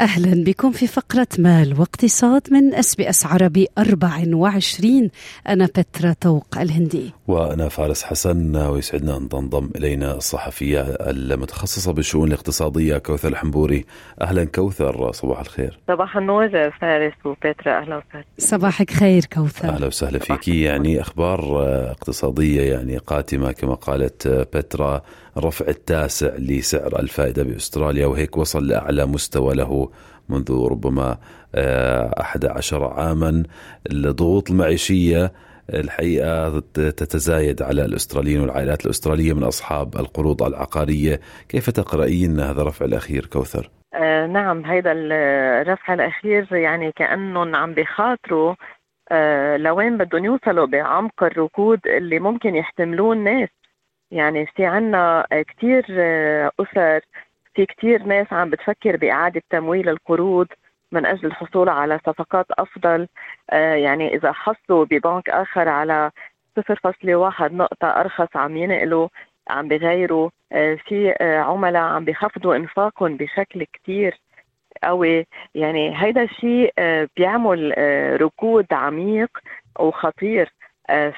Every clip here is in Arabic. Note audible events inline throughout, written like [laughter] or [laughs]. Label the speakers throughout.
Speaker 1: أهلا بكم في فقرة مال واقتصاد من أس بي أس عربي 24 أنا بترا طوق الهندي.
Speaker 2: وأنا فارس حسن ويسعدنا أن تنضم إلينا الصحفية المتخصصة بالشؤون الاقتصادية كوثر الحنبوري. أهلا كوثر صباح الخير.
Speaker 3: صباح النور فارس وبترا أهلا وسهلا.
Speaker 1: صباحك خير كوثر.
Speaker 2: أهلا وسهلا فيك يعني أخبار اقتصادية يعني قاتمة كما قالت بترا. الرفع التاسع لسعر الفائدة بأستراليا وهيك وصل لأعلى مستوى له منذ ربما أحد عشر عاما. الضغوط المعيشية الحقيقة تتزايد على الأستراليين والعائلات الأسترالية من أصحاب القروض العقارية. كيف تقرأين هذا الرفع الأخير كوثر؟
Speaker 3: آه نعم هذا الرفع الأخير يعني كأنهم عم بخاطروا آه لوين بدهم يوصلوا بعمق الركود اللي ممكن يحتملوه الناس. يعني في عنا كتير أسر في كتير ناس عم بتفكر بإعادة تمويل القروض من أجل الحصول على صفقات أفضل. يعني إذا حصلوا ببنك آخر على 0.1 نقطة أرخص عم ينقلوا عم بغيروا. في عملاء عم بخفضوا إنفاقهم بشكل كتير قوي. يعني هيدا الشيء بيعمل ركود عميق وخطير.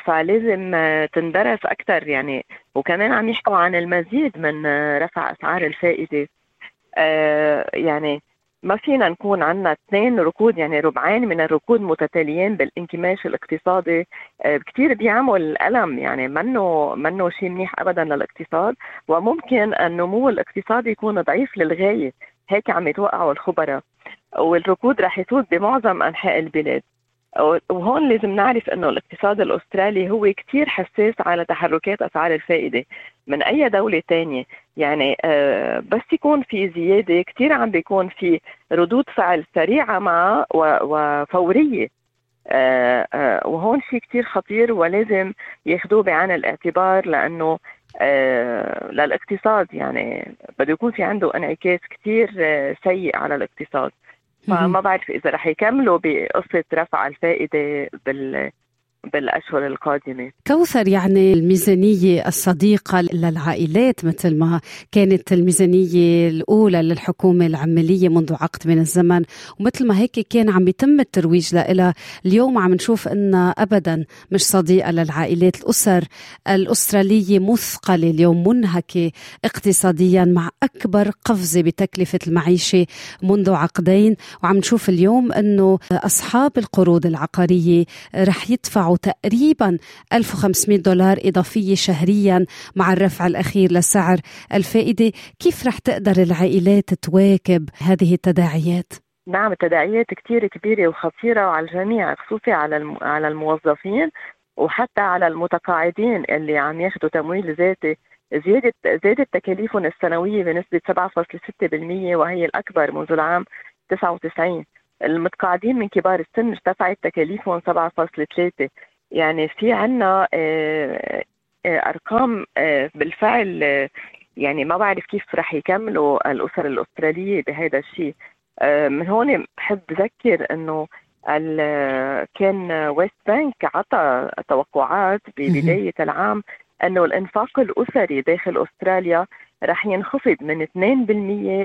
Speaker 3: فلازم تندرس أكثر يعني. وكمان عم يحكوا عن المزيد من رفع أسعار الفائدة. يعني ما فينا نكون عندنا اثنين ركود يعني ربعين من الركود متتاليين بالانكماش الاقتصادي. كثير بيعمل الم يعني منه منه شيء منيح ابدا للاقتصاد. وممكن النمو الاقتصادي يكون ضعيف للغاية. هيك عم يتوقعوا الخبراء. والركود رح يسود بمعظم أنحاء البلاد. وهون لازم نعرف إنه الاقتصاد الأسترالي هو كثير حساس على تحركات أسعار الفائدة من أي دولة ثانية يعني آه بس يكون في زيادة كثير عم بيكون في ردود فعل سريعة معها وفوريه آه آه وهون شيء كثير خطير ولازم ياخذوه بعين الاعتبار لأنه للاقتصاد. يعني بده يكون في عنده انعكاس كثير سيء على الاقتصاد. فما بعرف إذا رح يكملوا بقصة رفع الفائدة بال بالأشهر القادمة.
Speaker 1: كوثر يعني الميزانية الصديقة للعائلات مثل ما كانت الميزانية الأولى للحكومة العمالية منذ عقد من الزمن ومثل ما هيك كان عم يتم الترويج لها اليوم عم نشوف انها ابدا مش صديقة للعائلات. الأسر الأسترالية مثقلة اليوم منهكة اقتصاديا مع أكبر قفزة بتكلفة المعيشة منذ عقدين. وعم نشوف اليوم إنه أصحاب القروض العقارية رح يدفعوا تقريبا 1500 دولار إضافية شهريا مع الرفع الأخير لسعر الفائدة كيف رح تقدر العائلات تواكب هذه التداعيات؟
Speaker 3: نعم التداعيات كثير كبيرة وخطيرة على الجميع خصوصي على على الموظفين وحتى على المتقاعدين اللي عم ياخذوا تمويل ذاتي زيادة زادت تكاليفهم السنوية بنسبة 7.6% وهي الأكبر منذ العام 99 المتقاعدين من كبار السن ارتفعت تكاليفهم 7.3 يعني في عنا أرقام بالفعل يعني ما بعرف كيف رح يكملوا الأسر الأسترالية بهذا الشيء. من هون بحب ذكر إنه كان ويست بانك عطى توقعات ببداية العام إنه الإنفاق الأسري داخل أستراليا رح ينخفض من 2%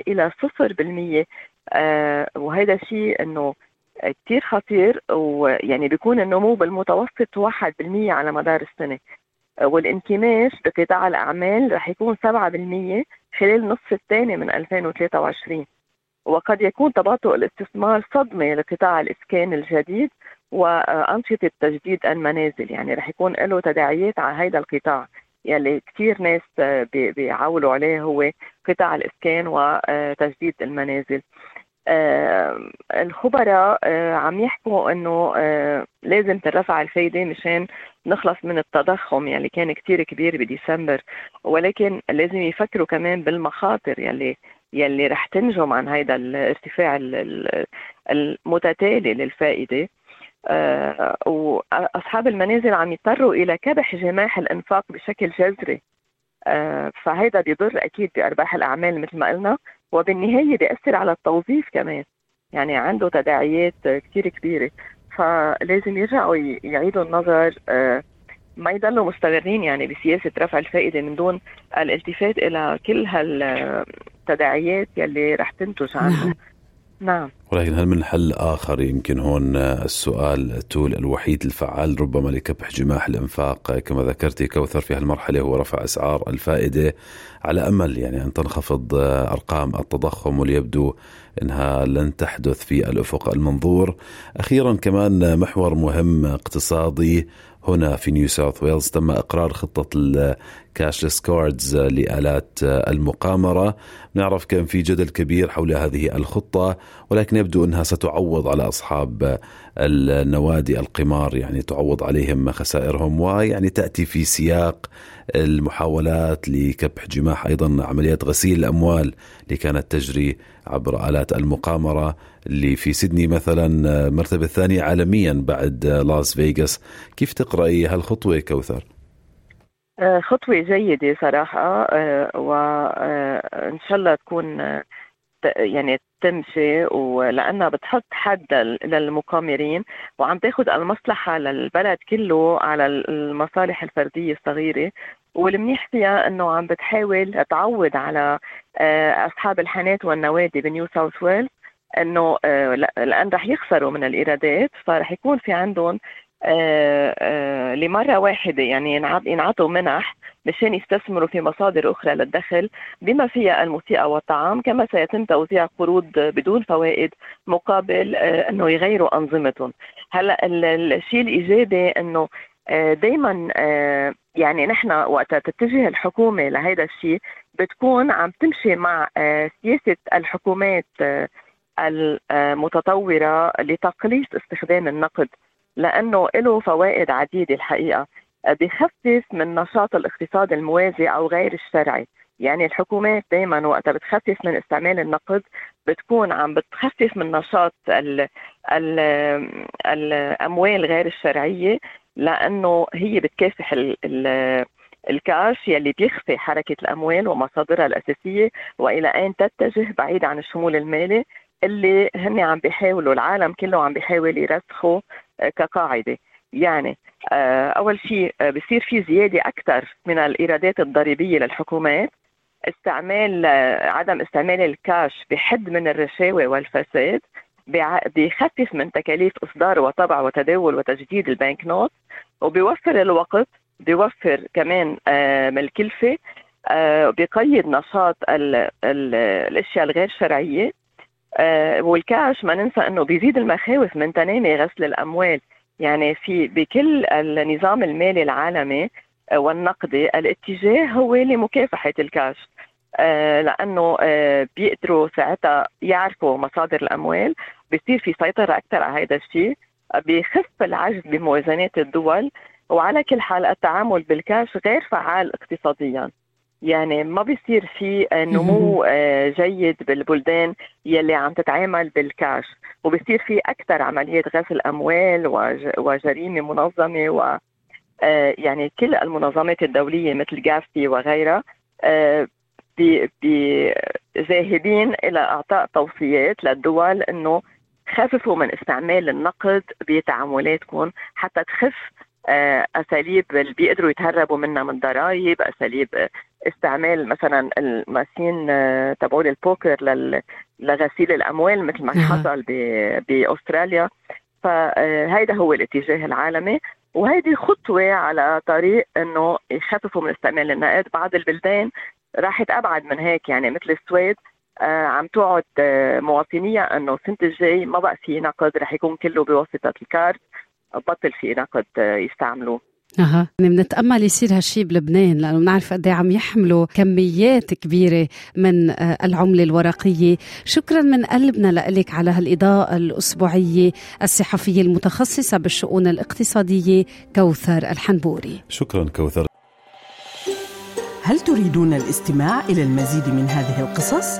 Speaker 3: إلى 0% آه وهذا الشيء إنه كثير خطير ويعني بيكون النمو بالمتوسط 1% على مدار السنة. والانكماش بقطاع الأعمال رح يكون 7% خلال النصف الثاني من 2023 وقد يكون تباطؤ الاستثمار صدمة لقطاع الإسكان الجديد وأنشطة تجديد المنازل. يعني رح يكون له تداعيات على هذا القطاع يلي كثير ناس بيعولوا عليه هو قطاع الإسكان وتجديد المنازل. آه الخبراء آه عم يحكوا إنه آه لازم ترفع الفايدة مشان نخلص من التضخم يلي كان كتير كبير بديسمبر. ولكن لازم يفكروا كمان بالمخاطر يلي يلي رح تنجم عن هذا الارتفاع المتتالي للفائدة. آه، وأصحاب المنازل عم يضطروا إلى كبح جماح الإنفاق بشكل جذري. آه، فهذا بيضر أكيد بأرباح الأعمال مثل ما قلنا. وبالنهاية بيأثر على التوظيف كمان. يعني عنده تداعيات كثير كبيرة. فلازم يرجعوا يعيدوا النظر آه، ما يضلوا مستمرين يعني بسياسة رفع الفائدة من دون الالتفات إلى كل هالتداعيات يلي رح تنتج عنه [laughs] نعم.
Speaker 2: ولكن هل من حل آخر يمكن هون السؤال التول الوحيد الفعال ربما لكبح جماح الإنفاق كما ذكرتي كوثر في هالمرحلة هو رفع أسعار الفائدة على أمل يعني أن تنخفض أرقام التضخم وليبدو أنها لن تحدث في الأفق المنظور أخيرا كمان محور مهم اقتصادي هنا في نيو ساوث ويلز تم إقرار خطة ال cashless cards لآلات المقامرة. نعرف كان في جدل كبير حول هذه الخطة ولكن يبدو إنها ستعوض على أصحاب النوادي القمار يعني تعوض عليهم خسائرهم ويعني تأتي في سياق المحاولات لكبح جماح أيضا عمليات غسيل الأموال اللي كانت تجري عبر آلات المقامرة اللي في سيدني مثلا مرتبة ثانية عالميا بعد لاس فيغاس كيف تقرأي هالخطوة كوثر؟
Speaker 3: آه، خطوة جيدة صراحة آه، وإن آه، شاء الله تكون يعني تمشي ولأنها بتحط حد للمقامرين وعم تاخذ المصلحة للبلد كله على المصالح الفردية الصغيرة والمنيح فيها إنه عم بتحاول تعوض على آه، أصحاب الحانات والنوادي بنيو ساوث ويلز إنه آه، لأن رح يخسروا من الإيرادات فرح يكون في عندهم آه، لمرة واحدة يعني ينعطوا منح مشان يستثمروا في مصادر أخرى للدخل بما فيها الموسيقى والطعام كما سيتم توزيع قروض بدون فوائد مقابل أنه يغيروا أنظمتهم. هلأ الشيء الإيجابي أنه دائما آه، يعني نحن وقت تتجه الحكومة لهذا الشيء بتكون عم تمشي مع سياسة الحكومات المتطورة لتقليص استخدام النقد لأنه له فوائد عديدة الحقيقة بخفف من نشاط الاقتصاد الموازي أو غير الشرعي. يعني الحكومات دائما وقتها بتخفف من استعمال النقد بتكون عم بتخفف من نشاط ال ال الأموال غير الشرعية لأنه هي بتكافح ال ال الكاش يلي بيخفي حركة الأموال ومصادرها الأساسية وإلى أين تتجه بعيد عن الشمول المالي اللي هن عم بيحاولوا العالم كله عم بيحاول يرسخوا كقاعدة. يعني آه، أول شيء آه، بصير في زيادة أكثر من الإيرادات الضريبية للحكومات. استعمال آه، عدم استعمال الكاش بحد من الرشاوى والفساد. بيخفف من تكاليف إصدار وطبع وتداول وتجديد ال banknote وبيوفر الوقت بيوفر كمان من الكلفة بيقيد نشاط ال ال الأشياء الغير شرعية والكاش ما ننسى إنه بيزيد المخاوف من تنامي غسل الأموال. يعني في بكل النظام المالي العالمي آه، والنقدي الاتجاه هو لمكافحة الكاش آه، آه، بيقدروا ساعتها يعرفوا مصادر الأموال بصير في سيطرة أكثر على هذا الشيء بخف العجز بموازنات الدول وعلى كل حال التعامل بالكاش غير فعال اقتصاديا. يعني ما بيصير في نمو آه، جيد بالبلدان يلي عم تتعامل بالكاش وبصير في أكثر عمليات غسل اموال وجريمة منظمة و آه، يعني كل المنظمات الدولية مثل جافي وغيرها آه، ذاهبين إلى إعطاء توصيات للدول إنه خففوا من استعمال النقد بتعاملاتكم حتى تخف أساليب اللي بيقدروا يتهربوا منها من ضرائب أساليب استعمال مثلا الماشين آه، تبعول البوكر لغسيل الأموال مثل ما حصل بأستراليا. فهيدا هو الاتجاه العالمي. وهيدي خطوة على طريق إنه يخففوا من استعمال النقد. بعض البلدان راحت أبعد من هيك يعني مثل السويد. آه عم توعد آه مواطنيها إنه السنة الجاي ما بقى في نقد رح يكون كله بواسطة الكارت بطل في نقد آه يستعملوه.
Speaker 1: أها. يعني بنتأمل يصير هالشيء بلبنان لأنه بنعرف قد إيه عم يحملوا كميات كبيرة من آه، العملة الورقية. شكرا من قلبنا لك على هالإضاءة الأسبوعية الصحفية المتخصصة بالشؤون الاقتصادية كوثر الحنبوري.
Speaker 2: شكرا كوثر.
Speaker 4: هل تريدون الاستماع إلى المزيد من هذه القصص؟